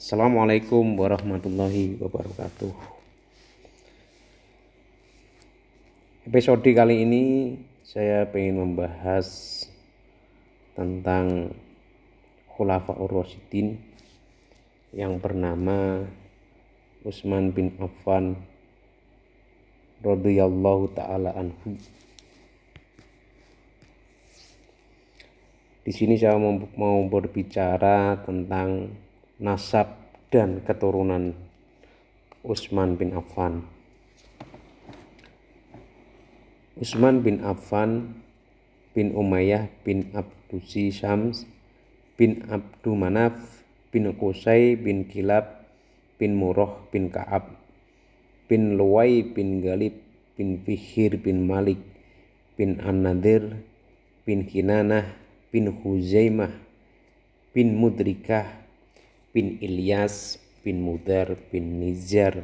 Assalamualaikum warahmatullahi wabarakatuh. Episode kali ini saya ingin membahas tentang Khulafaur Rasyidin yang bernama Utsman bin Affan radhiyallahu taala anhu. Di sini saya mau berbicara tentang nasab dan keturunan Utsman bin Affan. Utsman bin Affan bin Umayyah bin Abdusi Syams bin Abdu Manaf bin Qusay bin Kilab bin Murrah bin Ka'ab bin Luwai bin Galib bin Fihir bin Malik bin An-Nadir bin Kinanah bin Huzaimah bin Mudrikah bin Ilyas bin Mudar bin Nizar